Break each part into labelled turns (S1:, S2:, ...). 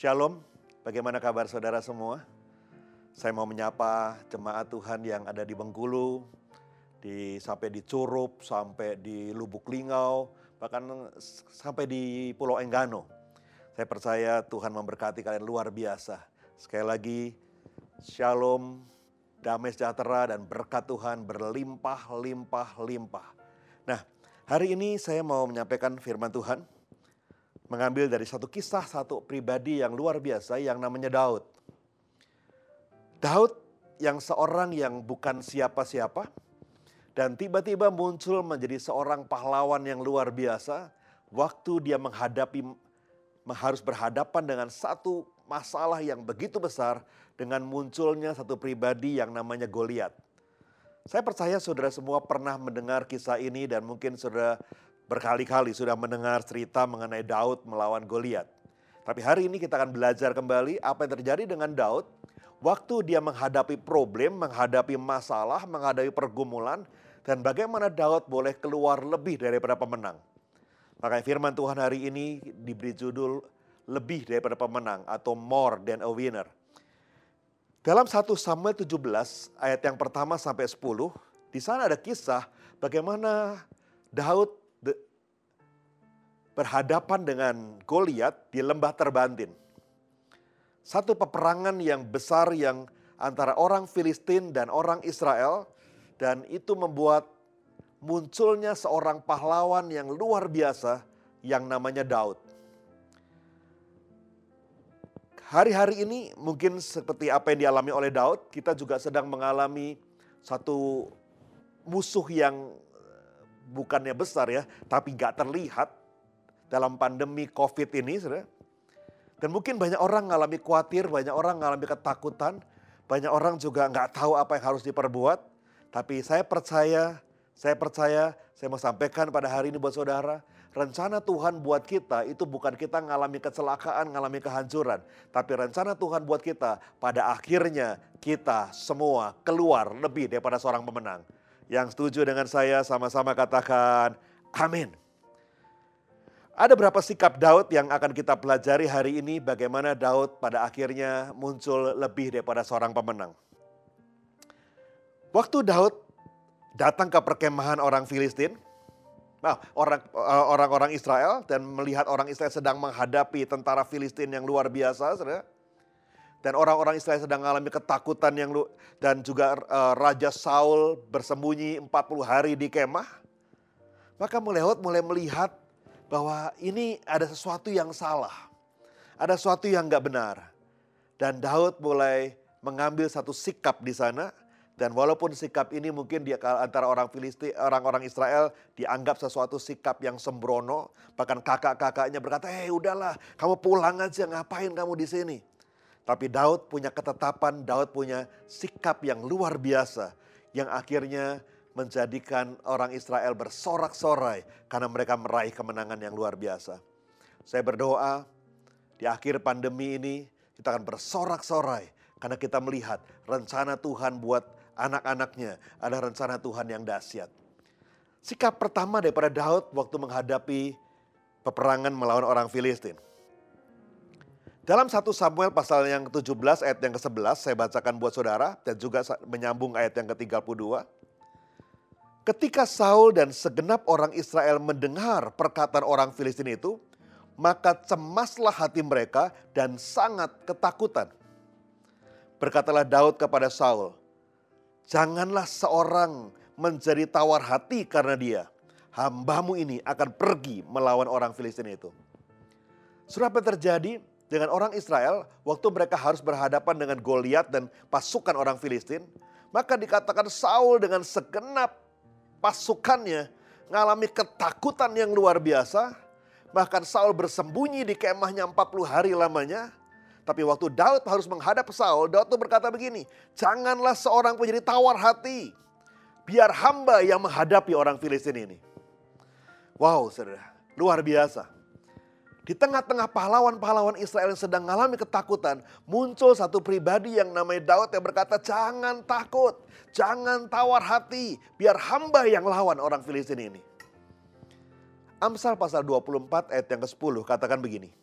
S1: Shalom, bagaimana kabar saudara semua? Saya mau menyapa jemaat Tuhan yang ada di Bengkulu, di sampai di Curup, sampai di Lubuk Lingau, bahkan sampai di Pulau Enggano. Saya percaya Tuhan memberkati kalian luar biasa. Sekali lagi, Shalom, damai sejahtera dan berkat Tuhan berlimpah, limpah, limpah. Nah, hari ini saya mau menyampaikan firman Tuhan mengambil dari satu kisah satu pribadi yang luar biasa yang namanya Daud. Daud yang seorang yang bukan siapa-siapa dan tiba-tiba muncul menjadi seorang pahlawan yang luar biasa waktu dia menghadapi harus berhadapan dengan satu masalah yang begitu besar dengan munculnya satu pribadi yang namanya Goliat. Saya percaya saudara semua pernah mendengar kisah ini dan mungkin saudara berkali-kali sudah mendengar cerita mengenai Daud melawan Goliat. Tapi hari ini kita akan belajar kembali apa yang terjadi dengan Daud waktu dia menghadapi problem, menghadapi masalah, menghadapi pergumulan dan bagaimana Daud boleh keluar lebih daripada pemenang. Makanya firman Tuhan hari ini diberi judul lebih daripada pemenang atau more than a winner. Dalam 1 Samuel 17 ayat yang pertama sampai 10, di sana ada kisah bagaimana Daud berhadapan dengan Goliat di lembah Terbantin. Satu peperangan yang besar yang antara orang Filistin dan orang Israel dan itu membuat munculnya seorang pahlawan yang luar biasa yang namanya Daud. Hari-hari ini mungkin seperti apa yang dialami oleh Daud, kita juga sedang mengalami satu musuh yang bukannya besar ya, tapi gak terlihat dalam pandemi COVID ini, saudara. Dan mungkin banyak orang mengalami khawatir, banyak orang mengalami ketakutan, banyak orang juga nggak tahu apa yang harus diperbuat. Tapi saya percaya, saya percaya, saya mau sampaikan pada hari ini buat saudara, rencana Tuhan buat kita itu bukan kita mengalami kecelakaan, mengalami kehancuran. Tapi rencana Tuhan buat kita, pada akhirnya kita semua keluar lebih daripada seorang pemenang. Yang setuju dengan saya sama-sama katakan, amin. Ada berapa sikap Daud yang akan kita pelajari hari ini bagaimana Daud pada akhirnya muncul lebih daripada seorang pemenang. Waktu Daud datang ke perkemahan orang Filistin, nah, orang orang Israel dan melihat orang Israel sedang menghadapi tentara Filistin yang luar biasa. Dan orang-orang Israel sedang mengalami ketakutan yang lu, dan juga uh, Raja Saul bersembunyi 40 hari di kemah. Maka mulai melihat bahwa ini ada sesuatu yang salah. Ada sesuatu yang nggak benar. Dan Daud mulai mengambil satu sikap di sana. Dan walaupun sikap ini mungkin dia antara orang Filistin, orang-orang Israel dianggap sesuatu sikap yang sembrono. Bahkan kakak-kakaknya berkata, eh udahlah kamu pulang aja ngapain kamu di sini. Tapi Daud punya ketetapan, Daud punya sikap yang luar biasa. Yang akhirnya menjadikan orang Israel bersorak-sorai karena mereka meraih kemenangan yang luar biasa. Saya berdoa di akhir pandemi ini kita akan bersorak-sorai karena kita melihat rencana Tuhan buat anak-anaknya ada rencana Tuhan yang dahsyat. Sikap pertama daripada Daud waktu menghadapi peperangan melawan orang Filistin. Dalam 1 Samuel pasal yang ke-17 ayat yang ke-11 saya bacakan buat saudara dan juga menyambung ayat yang ke-32. Ketika Saul dan segenap orang Israel mendengar perkataan orang Filistin itu, maka cemaslah hati mereka dan sangat ketakutan. Berkatalah Daud kepada Saul, "Janganlah seorang menjadi tawar hati karena dia. Hambamu ini akan pergi melawan orang Filistin itu." Surah yang terjadi dengan orang Israel waktu mereka harus berhadapan dengan Goliat dan pasukan orang Filistin? Maka dikatakan Saul dengan segenap pasukannya mengalami ketakutan yang luar biasa. Bahkan Saul bersembunyi di kemahnya 40 hari lamanya. Tapi waktu Daud harus menghadap Saul, Daud tuh berkata begini, janganlah seorang menjadi tawar hati. Biar hamba yang menghadapi orang Filistin ini. Wow saudara, luar biasa. Di tengah-tengah pahlawan-pahlawan Israel yang sedang mengalami ketakutan, muncul satu pribadi yang namanya Daud yang berkata, jangan takut, jangan tawar hati, biar hamba yang lawan orang Filistin ini. Amsal pasal 24 ayat yang ke-10 katakan begini.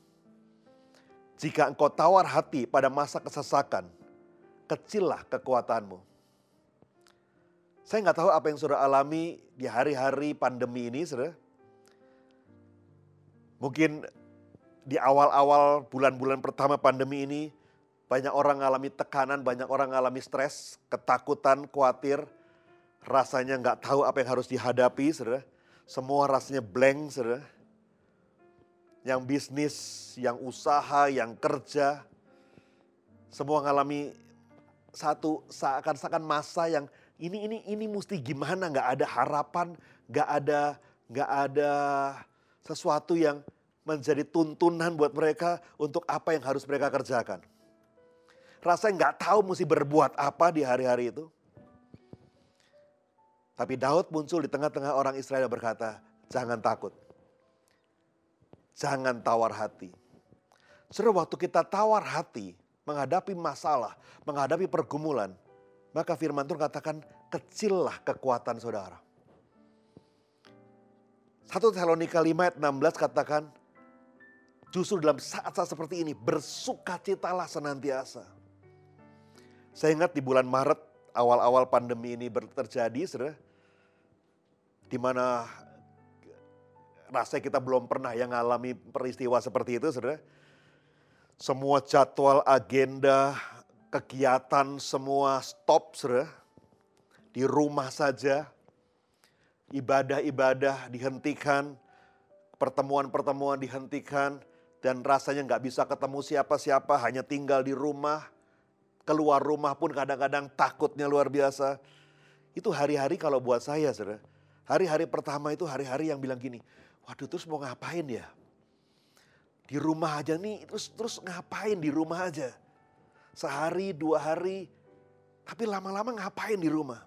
S1: Jika engkau tawar hati pada masa kesesakan, kecillah kekuatanmu. Saya nggak tahu apa yang sudah alami di hari-hari pandemi ini, saudara. Mungkin di awal-awal bulan-bulan pertama pandemi ini, banyak orang mengalami tekanan, banyak orang mengalami stres, ketakutan, khawatir, rasanya nggak tahu apa yang harus dihadapi, saudara. Semua rasanya blank, saudara. Yang bisnis, yang usaha, yang kerja, semua mengalami satu seakan-akan masa yang ini ini ini mesti gimana? Nggak ada harapan nggak ada nggak ada sesuatu yang menjadi tuntunan buat mereka untuk apa yang harus mereka kerjakan rasanya nggak tahu mesti berbuat apa di hari-hari itu tapi Daud muncul di tengah-tengah orang Israel berkata jangan takut jangan tawar hati. Saudara, waktu kita tawar hati, menghadapi masalah, menghadapi pergumulan, maka firman Tuhan katakan, kecillah kekuatan saudara. 1 Tesalonika 5 ayat 16 katakan, justru dalam saat-saat seperti ini, bersukacitalah senantiasa. Saya ingat di bulan Maret, awal-awal pandemi ini terjadi, saudara, di mana rasanya kita belum pernah yang ngalami peristiwa seperti itu, saudara. Semua jadwal, agenda, kegiatan semua stop, saudara. Di rumah saja, ibadah-ibadah dihentikan, pertemuan-pertemuan dihentikan, dan rasanya nggak bisa ketemu siapa-siapa, hanya tinggal di rumah. Keluar rumah pun kadang-kadang takutnya luar biasa. Itu hari-hari kalau buat saya, saudara. Hari-hari pertama itu hari-hari yang bilang gini, Waduh terus mau ngapain ya? Di rumah aja nih, terus terus ngapain di rumah aja? Sehari, dua hari, tapi lama-lama ngapain di rumah?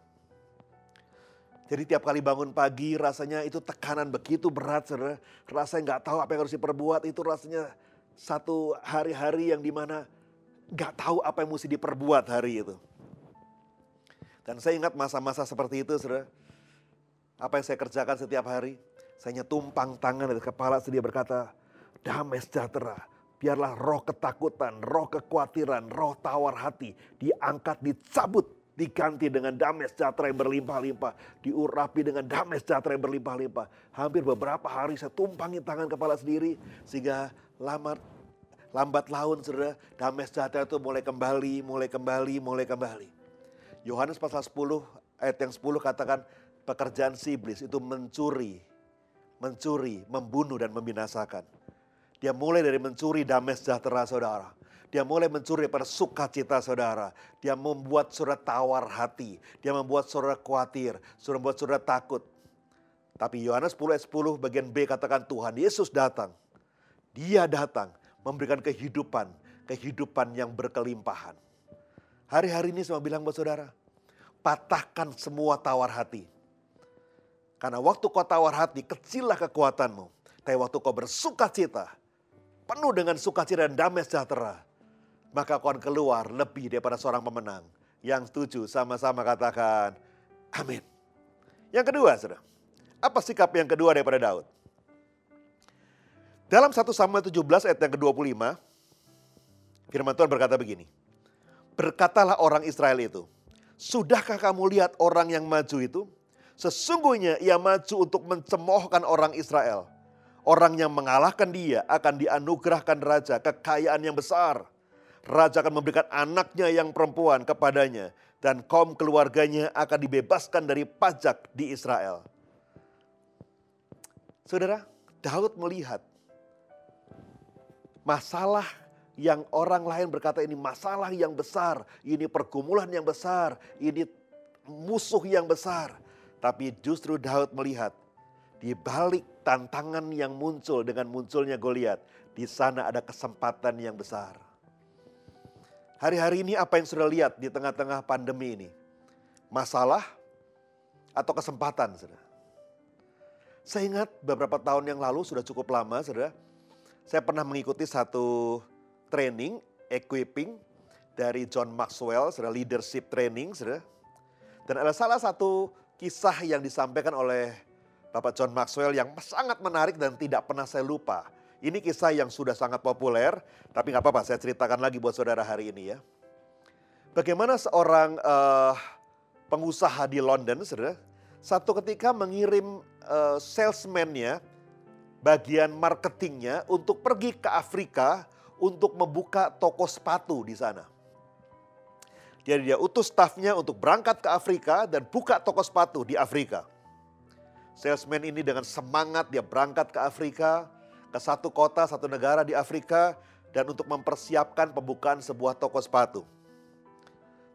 S1: Jadi tiap kali bangun pagi rasanya itu tekanan begitu berat saudara. Rasanya nggak tahu apa yang harus diperbuat itu rasanya satu hari-hari yang di mana nggak tahu apa yang mesti diperbuat hari itu. Dan saya ingat masa-masa seperti itu saudara. Apa yang saya kerjakan setiap hari. Saya tumpang tangan dari kepala sedia berkata, damai sejahtera. Biarlah roh ketakutan, roh kekhawatiran, roh tawar hati diangkat, dicabut, diganti dengan damai sejahtera yang berlimpah-limpah. Diurapi dengan damai sejahtera yang berlimpah-limpah. Hampir beberapa hari saya tumpangi tangan kepala sendiri sehingga lambat lambat laun saudara damai sejahtera itu mulai kembali, mulai kembali, mulai kembali. Yohanes pasal 10 ayat yang 10 katakan pekerjaan si iblis itu mencuri, mencuri, membunuh, dan membinasakan. Dia mulai dari mencuri damai sejahtera saudara. Dia mulai mencuri pada sukacita saudara. Dia membuat saudara tawar hati. Dia membuat saudara khawatir. Saudara membuat saudara takut. Tapi Yohanes 10 ayat 10 bagian B katakan Tuhan Yesus datang. Dia datang memberikan kehidupan. Kehidupan yang berkelimpahan. Hari-hari ini saya bilang buat saudara. Patahkan semua tawar hati karena waktu kau tawar hati, kecillah kekuatanmu. Tapi waktu kau bersuka cita, penuh dengan sukacita dan damai sejahtera, maka akan keluar lebih daripada seorang pemenang. Yang setuju sama-sama katakan, amin. Yang kedua, saudara, apa sikap yang kedua daripada Daud? Dalam 1 Samuel 17 ayat yang ke-25, firman Tuhan berkata begini, Berkatalah orang Israel itu, Sudahkah kamu lihat orang yang maju itu? Sesungguhnya ia maju untuk mencemoohkan orang Israel. Orang yang mengalahkan dia akan dianugerahkan raja kekayaan yang besar. Raja akan memberikan anaknya yang perempuan kepadanya dan kaum keluarganya akan dibebaskan dari pajak di Israel. Saudara, Daud melihat masalah yang orang lain berkata ini masalah yang besar, ini pergumulan yang besar, ini musuh yang besar. Tapi justru Daud melihat di balik tantangan yang muncul dengan munculnya Goliat, di sana ada kesempatan yang besar. Hari-hari ini apa yang sudah lihat di tengah-tengah pandemi ini? Masalah atau kesempatan, saudara? Saya ingat beberapa tahun yang lalu sudah cukup lama, saudara. Saya pernah mengikuti satu training, equipping dari John Maxwell, saudara, leadership training, saudara. Dan ada salah satu kisah yang disampaikan oleh Bapak John Maxwell yang sangat menarik dan tidak pernah saya lupa. Ini kisah yang sudah sangat populer, tapi nggak apa-apa, saya ceritakan lagi buat saudara hari ini ya. Bagaimana seorang uh, pengusaha di London, saudara, satu ketika mengirim uh, salesman-nya, bagian marketingnya untuk pergi ke Afrika untuk membuka toko sepatu di sana. Jadi dia utus stafnya untuk berangkat ke Afrika dan buka toko sepatu di Afrika. Salesman ini dengan semangat dia berangkat ke Afrika, ke satu kota, satu negara di Afrika, dan untuk mempersiapkan pembukaan sebuah toko sepatu.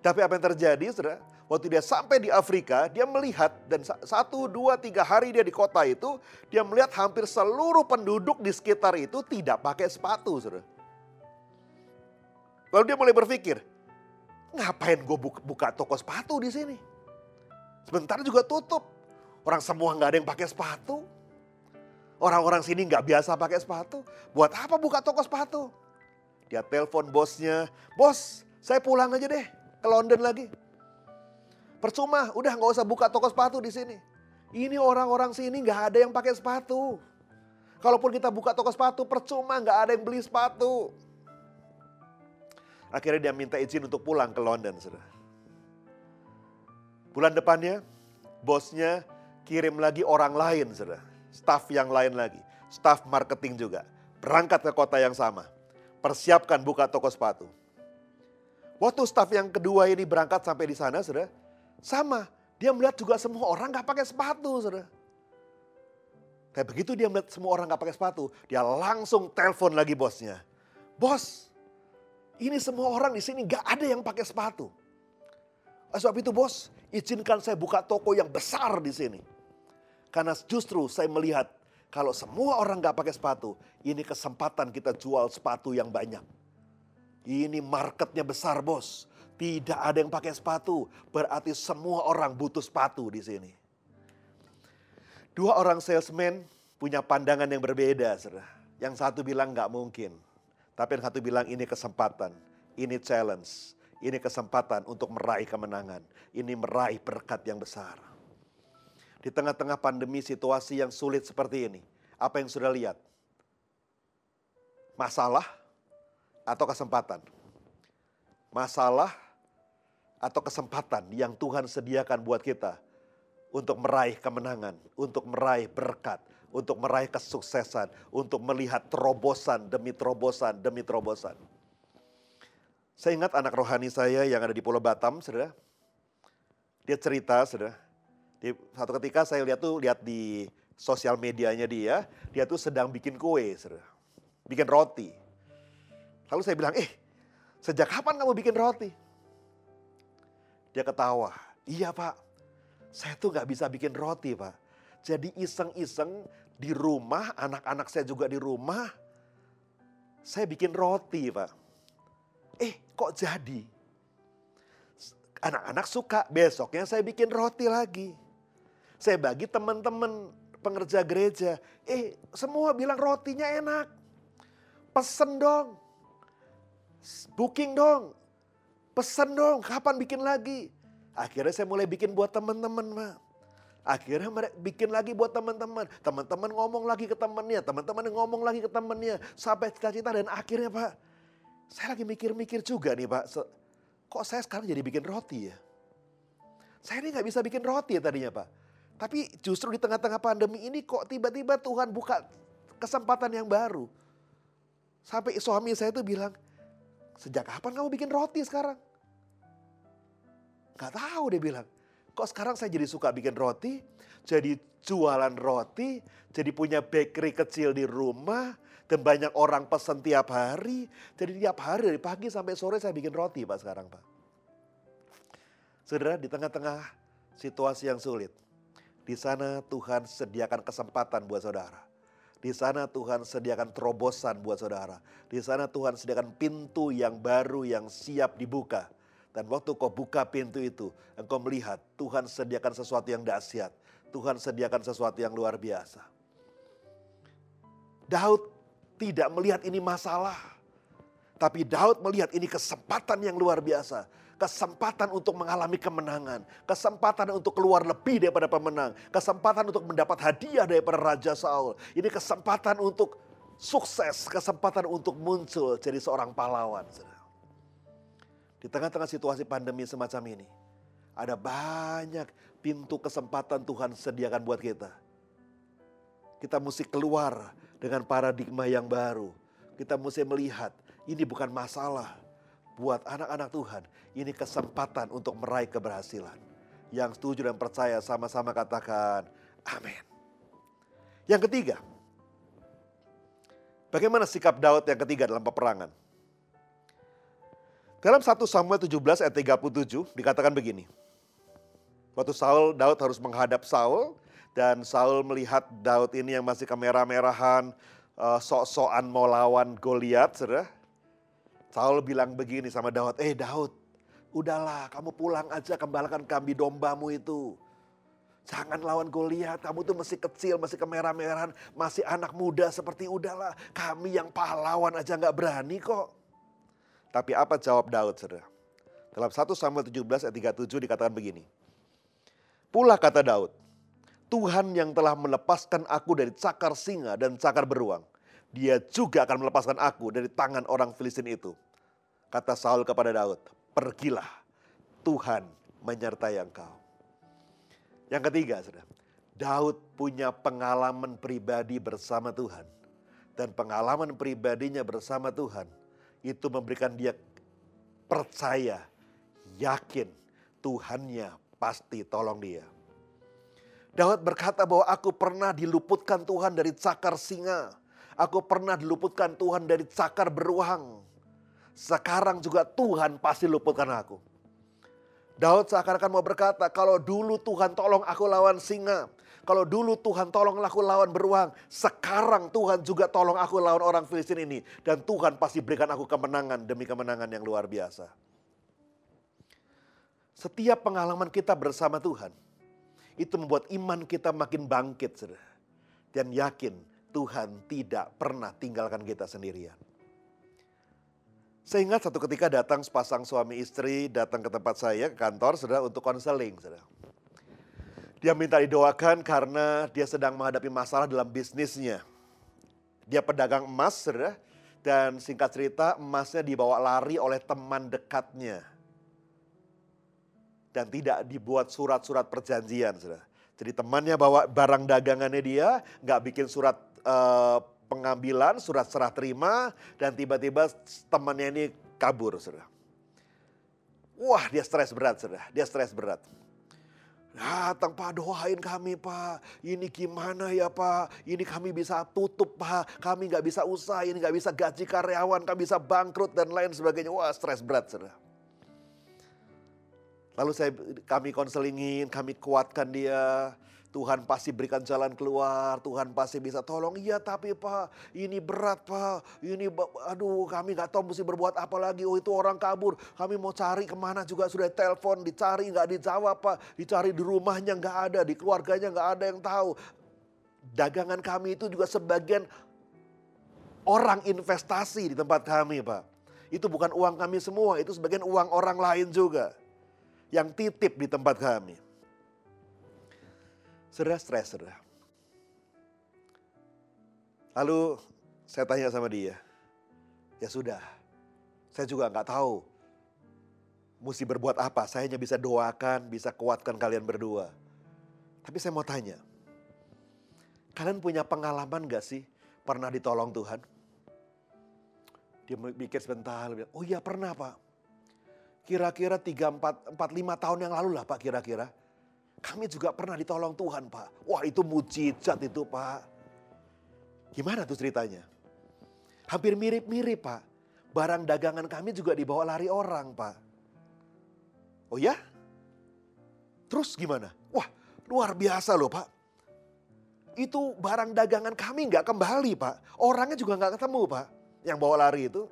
S1: Tapi apa yang terjadi, saudara? Waktu dia sampai di Afrika, dia melihat dan satu, dua, tiga hari dia di kota itu, dia melihat hampir seluruh penduduk di sekitar itu tidak pakai sepatu, saudara. Lalu dia mulai berpikir, ngapain gue buka, buka toko sepatu di sini? Sebentar juga tutup. Orang semua nggak ada yang pakai sepatu. Orang-orang sini nggak biasa pakai sepatu. Buat apa buka toko sepatu? Dia telepon bosnya, bos saya pulang aja deh ke London lagi. Percuma, udah nggak usah buka toko sepatu di sini. Ini orang-orang sini nggak ada yang pakai sepatu. Kalaupun kita buka toko sepatu, percuma nggak ada yang beli sepatu. Akhirnya dia minta izin untuk pulang ke London. Saudara. Bulan depannya, bosnya kirim lagi orang lain. Saudara staff yang lain lagi, staff marketing juga. Berangkat ke kota yang sama. Persiapkan buka toko sepatu. Waktu staff yang kedua ini berangkat sampai di sana, saudara, sama. Dia melihat juga semua orang gak pakai sepatu, saudara. Kayak begitu dia melihat semua orang gak pakai sepatu, dia langsung telepon lagi bosnya. Bos, ini semua orang di sini gak ada yang pakai sepatu. Sebab itu bos, izinkan saya buka toko yang besar di sini. Karena justru saya melihat kalau semua orang gak pakai sepatu, ini kesempatan kita jual sepatu yang banyak. Ini marketnya besar bos. Tidak ada yang pakai sepatu. Berarti semua orang butuh sepatu di sini. Dua orang salesman punya pandangan yang berbeda. Saudara. Yang satu bilang gak mungkin. Tapi yang satu bilang ini kesempatan. Ini challenge. Ini kesempatan untuk meraih kemenangan. Ini meraih berkat yang besar. Di tengah-tengah pandemi situasi yang sulit seperti ini, apa yang sudah lihat? Masalah atau kesempatan? Masalah atau kesempatan yang Tuhan sediakan buat kita untuk meraih kemenangan, untuk meraih berkat, untuk meraih kesuksesan, untuk melihat terobosan demi terobosan demi terobosan. Saya ingat anak rohani saya yang ada di Pulau Batam, saudara. Dia cerita, saudara, di satu ketika saya lihat tuh lihat di sosial medianya dia, dia tuh sedang bikin kue, bikin roti. Lalu saya bilang, eh sejak kapan kamu bikin roti? Dia ketawa, iya pak, saya tuh gak bisa bikin roti pak. Jadi iseng-iseng di rumah, anak-anak saya juga di rumah, saya bikin roti pak. Eh kok jadi? Anak-anak suka, besoknya saya bikin roti lagi. Saya bagi teman-teman pengerja gereja. Eh, semua bilang rotinya enak. Pesen dong. Booking dong. Pesen dong, kapan bikin lagi? Akhirnya saya mulai bikin buat teman-teman, Pak. Akhirnya mereka bikin lagi buat teman-teman. Teman-teman ngomong lagi ke temannya, teman-teman ngomong lagi ke temannya. Sampai cita-cita dan akhirnya Pak, saya lagi mikir-mikir juga nih Pak. Kok saya sekarang jadi bikin roti ya? Saya ini nggak bisa bikin roti ya tadinya Pak. Tapi justru di tengah-tengah pandemi ini kok tiba-tiba Tuhan buka kesempatan yang baru. Sampai suami saya itu bilang, sejak kapan kamu bikin roti sekarang? Gak tahu dia bilang. Kok sekarang saya jadi suka bikin roti, jadi jualan roti, jadi punya bakery kecil di rumah, dan banyak orang pesan tiap hari. Jadi tiap hari dari pagi sampai sore saya bikin roti Pak sekarang Pak. Saudara di tengah-tengah situasi yang sulit di sana Tuhan sediakan kesempatan buat saudara. Di sana Tuhan sediakan terobosan buat saudara. Di sana Tuhan sediakan pintu yang baru yang siap dibuka. Dan waktu kau buka pintu itu, engkau melihat Tuhan sediakan sesuatu yang dahsyat. Tuhan sediakan sesuatu yang luar biasa. Daud tidak melihat ini masalah. Tapi Daud melihat ini kesempatan yang luar biasa kesempatan untuk mengalami kemenangan, kesempatan untuk keluar lebih daripada pemenang, kesempatan untuk mendapat hadiah daripada Raja Saul. Ini kesempatan untuk sukses, kesempatan untuk muncul jadi seorang pahlawan. Di tengah-tengah situasi pandemi semacam ini, ada banyak pintu kesempatan Tuhan sediakan buat kita. Kita mesti keluar dengan paradigma yang baru. Kita mesti melihat ini bukan masalah buat anak-anak Tuhan. Ini kesempatan untuk meraih keberhasilan. Yang setuju dan percaya sama-sama katakan amin. Yang ketiga, bagaimana sikap Daud yang ketiga dalam peperangan? Dalam 1 Samuel 17 ayat 37 dikatakan begini. Waktu Saul, Daud harus menghadap Saul dan Saul melihat Daud ini yang masih kemerah-merahan, uh, sok-sokan mau lawan Goliat, saudara. Saul bilang begini sama Daud, eh Daud, udahlah kamu pulang aja kembalikan kambing dombamu itu. Jangan lawan Goliat, kamu tuh masih kecil, masih kemerah-merahan, masih anak muda seperti udahlah. Kami yang pahlawan aja nggak berani kok. Tapi apa jawab Daud, saudara? Dalam 1 Samuel 17 ayat 37 dikatakan begini. Pula kata Daud, Tuhan yang telah melepaskan aku dari cakar singa dan cakar beruang. Dia juga akan melepaskan aku dari tangan orang Filistin itu. Kata Saul kepada Daud, pergilah, Tuhan menyertai engkau. Yang ketiga, saudara, Daud punya pengalaman pribadi bersama Tuhan. Dan pengalaman pribadinya bersama Tuhan itu memberikan dia percaya, yakin Tuhannya pasti tolong dia. Daud berkata bahwa aku pernah diluputkan Tuhan dari cakar singa. Aku pernah diluputkan Tuhan dari cakar beruang. Sekarang juga Tuhan pasti luputkan aku. Daud seakan-akan mau berkata, kalau dulu Tuhan tolong aku lawan singa. Kalau dulu Tuhan tolong aku lawan beruang. Sekarang Tuhan juga tolong aku lawan orang Filistin ini. Dan Tuhan pasti berikan aku kemenangan demi kemenangan yang luar biasa. Setiap pengalaman kita bersama Tuhan. Itu membuat iman kita makin bangkit. Dan yakin Tuhan tidak pernah tinggalkan kita sendirian. Saya ingat satu ketika datang sepasang suami istri datang ke tempat saya ke kantor saudara untuk konseling. Dia minta didoakan karena dia sedang menghadapi masalah dalam bisnisnya. Dia pedagang emas saudara dan singkat cerita emasnya dibawa lari oleh teman dekatnya. Dan tidak dibuat surat-surat perjanjian saudara. Jadi temannya bawa barang dagangannya dia, nggak bikin surat uh, pengambilan surat serah terima dan tiba-tiba temannya ini kabur, saudara. Wah, dia stres berat, saudara. Dia stres berat. Datang Pak, doain kami Pak. Ini gimana ya Pak? Ini kami bisa tutup Pak. Kami nggak bisa usaha, ini nggak bisa gaji karyawan, kami bisa bangkrut dan lain sebagainya. Wah, stres berat, saudara. Lalu saya kami konselingin, kami kuatkan dia. Tuhan pasti berikan jalan keluar, Tuhan pasti bisa tolong. Iya tapi Pak, ini berat Pak, ini aduh kami nggak tahu mesti berbuat apa lagi. Oh itu orang kabur, kami mau cari ke mana juga sudah telepon, dicari nggak dijawab Pak. Dicari di rumahnya nggak ada, di keluarganya nggak ada yang tahu. Dagangan kami itu juga sebagian orang investasi di tempat kami Pak. Itu bukan uang kami semua, itu sebagian uang orang lain juga. Yang titip di tempat kami. Saudara stres, saudara. Lalu saya tanya sama dia, ya sudah, saya juga nggak tahu mesti berbuat apa. Saya hanya bisa doakan, bisa kuatkan kalian berdua. Tapi saya mau tanya, kalian punya pengalaman gak sih pernah ditolong Tuhan? Dia mikir sebentar, bilang, oh iya pernah pak. Kira-kira 3, 4, 4, 5 tahun yang lalu lah pak kira-kira kami juga pernah ditolong Tuhan Pak. Wah itu mujizat itu Pak. Gimana tuh ceritanya? Hampir mirip-mirip Pak. Barang dagangan kami juga dibawa lari orang Pak. Oh ya? Terus gimana? Wah luar biasa loh Pak. Itu barang dagangan kami nggak kembali Pak. Orangnya juga nggak ketemu Pak. Yang bawa lari itu.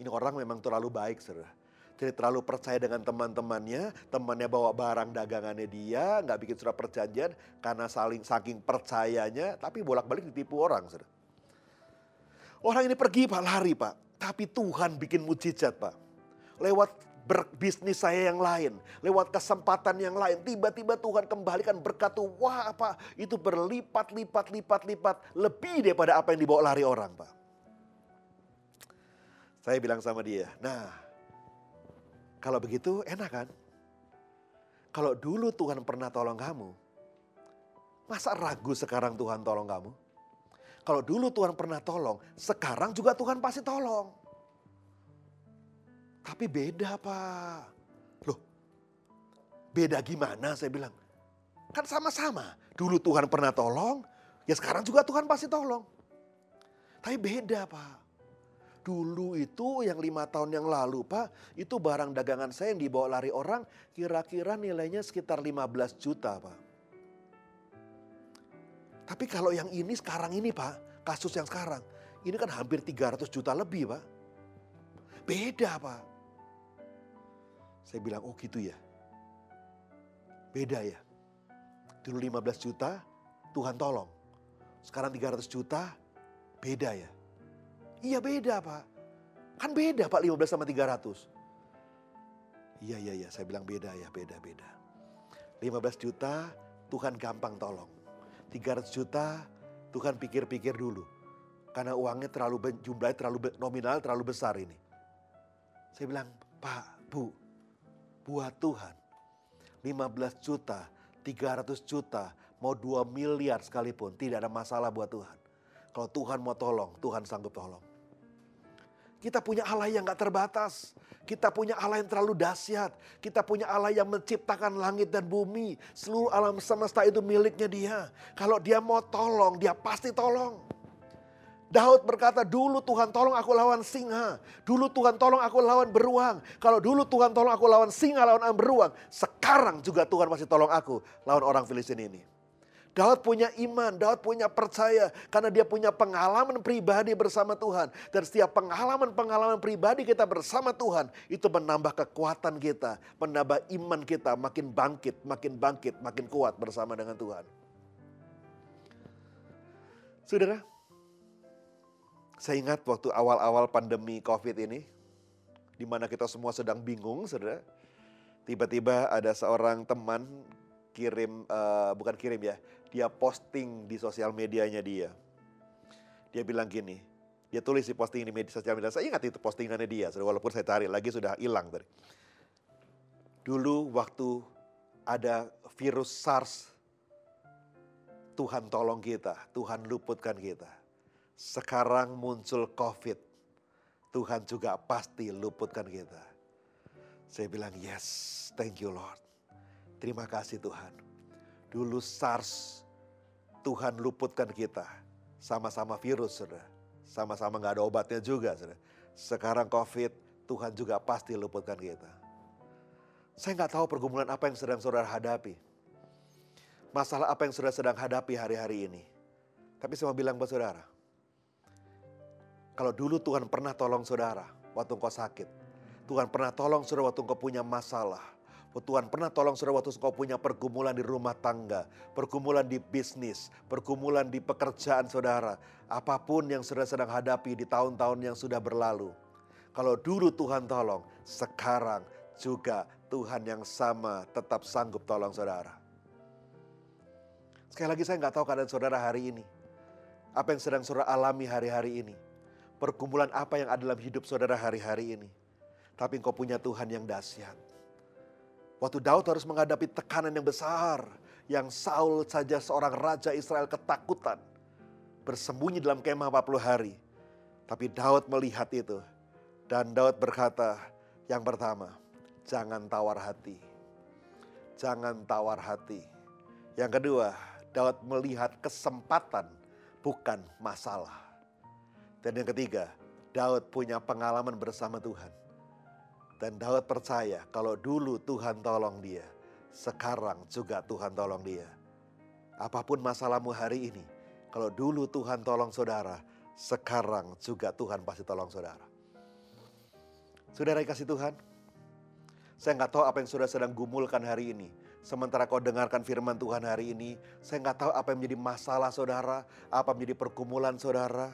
S1: Ini orang memang terlalu baik saudara jadi terlalu percaya dengan teman-temannya, temannya bawa barang dagangannya dia, nggak bikin surat perjanjian karena saling saking percayanya, tapi bolak-balik ditipu orang. Orang ini pergi pak, lari pak. Tapi Tuhan bikin mujizat pak. Lewat berbisnis saya yang lain, lewat kesempatan yang lain, tiba-tiba Tuhan kembalikan berkat tuh, wah apa, itu berlipat, lipat, lipat, lipat, lebih daripada apa yang dibawa lari orang Pak. Saya bilang sama dia, nah kalau begitu enak kan? Kalau dulu Tuhan pernah tolong kamu, masa ragu sekarang Tuhan tolong kamu? Kalau dulu Tuhan pernah tolong, sekarang juga Tuhan pasti tolong. Tapi beda Pak. Loh, beda gimana saya bilang. Kan sama-sama. Dulu Tuhan pernah tolong, ya sekarang juga Tuhan pasti tolong. Tapi beda Pak. Dulu itu yang lima tahun yang lalu Pak, itu barang dagangan saya yang dibawa lari orang kira-kira nilainya sekitar 15 juta Pak. Tapi kalau yang ini sekarang ini Pak, kasus yang sekarang, ini kan hampir 300 juta lebih Pak. Beda Pak. Saya bilang, oh gitu ya. Beda ya. Dulu 15 juta, Tuhan tolong. Sekarang 300 juta, beda ya. Iya beda Pak. Kan beda Pak 15 sama 300. Iya, iya, iya. Saya bilang beda ya, beda, beda. 15 juta, Tuhan gampang tolong. 300 juta, Tuhan pikir-pikir dulu. Karena uangnya terlalu, jumlahnya terlalu nominal, terlalu besar ini. Saya bilang, Pak, Bu, buat Tuhan. 15 juta, 300 juta, mau 2 miliar sekalipun, tidak ada masalah buat Tuhan. Kalau Tuhan mau tolong, Tuhan sanggup tolong. Kita punya Allah yang gak terbatas. Kita punya Allah yang terlalu dahsyat. Kita punya Allah yang menciptakan langit dan bumi. Seluruh alam semesta itu miliknya dia. Kalau dia mau tolong, dia pasti tolong. Daud berkata, dulu Tuhan tolong aku lawan singa. Dulu Tuhan tolong aku lawan beruang. Kalau dulu Tuhan tolong aku lawan singa, lawan beruang. Sekarang juga Tuhan masih tolong aku lawan orang Filistin ini. Daud punya iman, Daud punya percaya karena dia punya pengalaman pribadi bersama Tuhan. Dan setiap pengalaman-pengalaman pribadi kita bersama Tuhan itu menambah kekuatan kita, menambah iman kita makin bangkit, makin bangkit, makin kuat bersama dengan Tuhan. Saudara, saya ingat waktu awal-awal pandemi COVID ini, di mana kita semua sedang bingung, saudara. Tiba-tiba ada seorang teman kirim, uh, bukan kirim ya, dia posting di sosial medianya dia. Dia bilang gini, dia tulis di posting di media sosial media. Saya ingat itu postingannya dia, walaupun saya cari lagi sudah hilang tadi. Dulu waktu ada virus SARS, Tuhan tolong kita, Tuhan luputkan kita. Sekarang muncul COVID, Tuhan juga pasti luputkan kita. Saya bilang, yes, thank you Lord. Terima kasih Tuhan. Dulu SARS, Tuhan luputkan kita. Sama-sama virus, saudara. Sama-sama gak ada obatnya juga, saudara. Sekarang COVID, Tuhan juga pasti luputkan kita. Saya nggak tahu pergumulan apa yang sedang saudara hadapi. Masalah apa yang saudara sedang hadapi hari-hari ini. Tapi saya mau bilang buat saudara. Kalau dulu Tuhan pernah tolong saudara waktu engkau sakit. Tuhan pernah tolong saudara waktu engkau punya masalah Oh, Tuhan pernah tolong saudara waktu engkau punya pergumulan di rumah tangga, pergumulan di bisnis, pergumulan di pekerjaan saudara. Apa pun yang saudara sedang hadapi di tahun-tahun yang sudah berlalu. Kalau dulu Tuhan tolong, sekarang juga Tuhan yang sama tetap sanggup tolong saudara. Sekali lagi saya nggak tahu keadaan saudara hari ini. Apa yang sedang saudara alami hari-hari ini. Pergumulan apa yang ada dalam hidup saudara hari-hari ini. Tapi engkau punya Tuhan yang dahsyat Waktu Daud harus menghadapi tekanan yang besar. Yang Saul saja seorang raja Israel ketakutan. Bersembunyi dalam kemah 40 hari. Tapi Daud melihat itu. Dan Daud berkata yang pertama, jangan tawar hati. Jangan tawar hati. Yang kedua, Daud melihat kesempatan bukan masalah. Dan yang ketiga, Daud punya pengalaman bersama Tuhan. Dan Daud percaya kalau dulu Tuhan tolong dia, sekarang juga Tuhan tolong dia. Apa pun masalahmu hari ini, kalau dulu Tuhan tolong saudara, sekarang juga Tuhan pasti tolong saudara. Saudara kasih Tuhan, saya nggak tahu apa yang saudara sedang gumulkan hari ini. Sementara kau dengarkan firman Tuhan hari ini, saya nggak tahu apa yang menjadi masalah saudara, apa menjadi pergumulan saudara.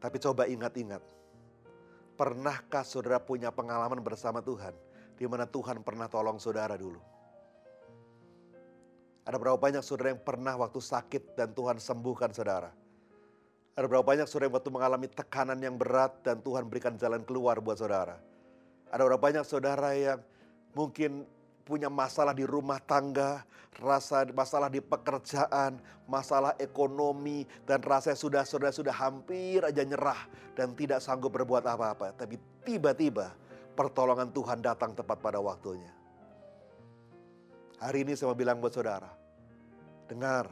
S1: Tapi coba ingat-ingat, Pernahkah saudara punya pengalaman bersama Tuhan? Di mana Tuhan pernah tolong saudara dulu? Ada berapa banyak saudara yang pernah waktu sakit dan Tuhan sembuhkan saudara? Ada berapa banyak saudara yang waktu mengalami tekanan yang berat dan Tuhan berikan jalan keluar buat saudara? Ada berapa banyak saudara yang mungkin punya masalah di rumah tangga, rasa masalah di pekerjaan, masalah ekonomi, dan rasa sudah sudah sudah hampir aja nyerah dan tidak sanggup berbuat apa-apa. Tapi tiba-tiba pertolongan Tuhan datang tepat pada waktunya. Hari ini saya mau bilang buat saudara, dengar,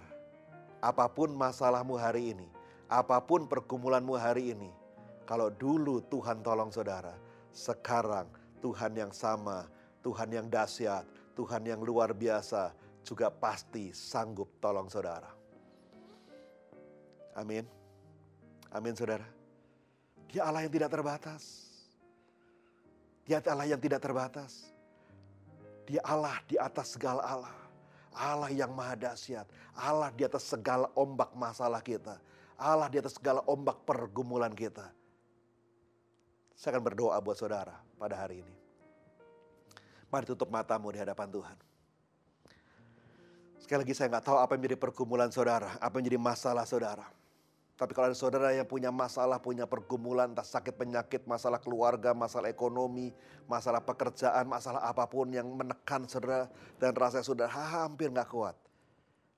S1: apa pun masalahmu hari ini, apa pun pergumulanmu hari ini, kalau dulu Tuhan tolong saudara, sekarang Tuhan yang sama Tuhan yang dahsyat, Tuhan yang luar biasa juga pasti sanggup tolong saudara. Amin. Amin saudara. Dia Allah yang tidak terbatas. Dia Allah yang tidak terbatas. Dia Allah di atas segala Allah. Allah yang maha dahsyat. Allah di atas segala ombak masalah kita. Allah di atas segala ombak pergumulan kita. Saya akan berdoa buat saudara pada hari ini. Mari tutup matamu di hadapan Tuhan. Sekali lagi saya nggak tahu apa yang menjadi pergumulan saudara, apa yang menjadi masalah saudara. Tapi kalau ada saudara yang punya masalah, punya pergumulan, entah sakit penyakit, masalah keluarga, masalah ekonomi, masalah pekerjaan, masalah apa pun yang menekan saudara dan rasanya sudah hampir nggak kuat.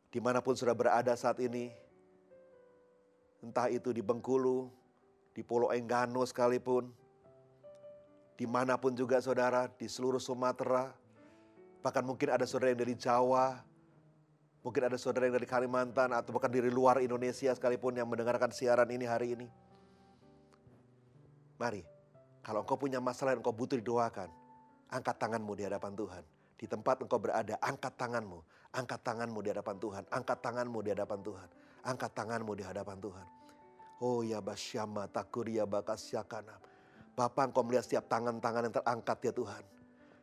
S1: Di mana pun sudah berada saat ini, entah itu di Bengkulu, di Pulau Enggano sekalipun, di mana pun juga saudara, di seluruh Sumatera, bahkan mungkin ada saudara yang dari Jawa, mungkin ada saudara yang dari Kalimantan, atau bahkan dari luar Indonesia sekalipun yang mendengarkan siaran ini hari ini. Mari, kalau engkau punya masalah yang engkau butuh didoakan, angkat tanganmu di hadapan Tuhan. Di tempat engkau berada, angkat tanganmu. Angkat tanganmu di hadapan Tuhan. Angkat tanganmu di hadapan Tuhan. Angkat tanganmu di hadapan Tuhan. Oh ya basyama takuria bakasyakanam. Bapak engkau melihat setiap tangan-tangan yang terangkat ya Tuhan.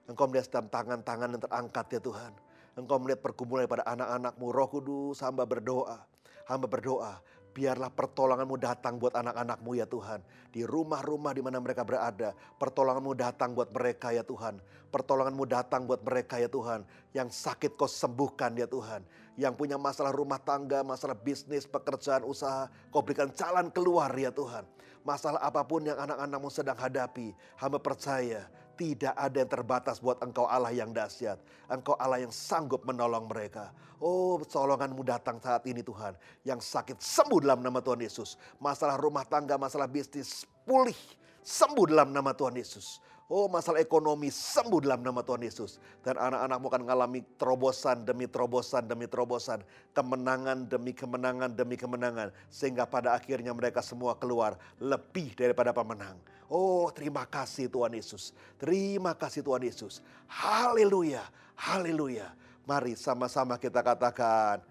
S1: Engkau melihat setiap tangan-tangan yang terangkat ya Tuhan. Engkau melihat pergumulan pada anak-anakmu. Roh Kudus hamba berdoa. Hamba berdoa. Biarlah pertolonganmu datang buat anak-anakmu ya Tuhan. Di rumah-rumah di mana mereka berada. Pertolonganmu datang buat mereka ya Tuhan. Pertolonganmu datang buat mereka ya Tuhan. Yang sakit kau sembuhkan ya Tuhan. Yang punya masalah rumah tangga, masalah bisnis, pekerjaan, usaha. Kau berikan jalan keluar ya Tuhan. Masalah apa pun yang anak-anakmu sedang hadapi, hamba percaya tidak ada yang terbatas buat engkau Allah yang dahsyat. Engkau Allah yang sanggup menolong mereka. Oh, pertolonganmu datang saat ini Tuhan. Yang sakit sembuh dalam nama Tuhan Yesus. Masalah rumah tangga, masalah bisnis pulih. Sembuh dalam nama Tuhan Yesus. Oh masalah ekonomi sembuh dalam nama Tuhan Yesus. Dan anak-anakmu akan mengalami terobosan demi terobosan demi terobosan. Kemenangan demi kemenangan demi kemenangan. Sehingga pada akhirnya mereka semua keluar lebih daripada pemenang. Oh terima kasih Tuhan Yesus. Terima kasih Tuhan Yesus. Haleluya. Haleluya. Mari sama-sama kita katakan.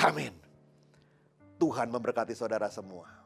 S1: Amin. Tuhan memberkati saudara semua.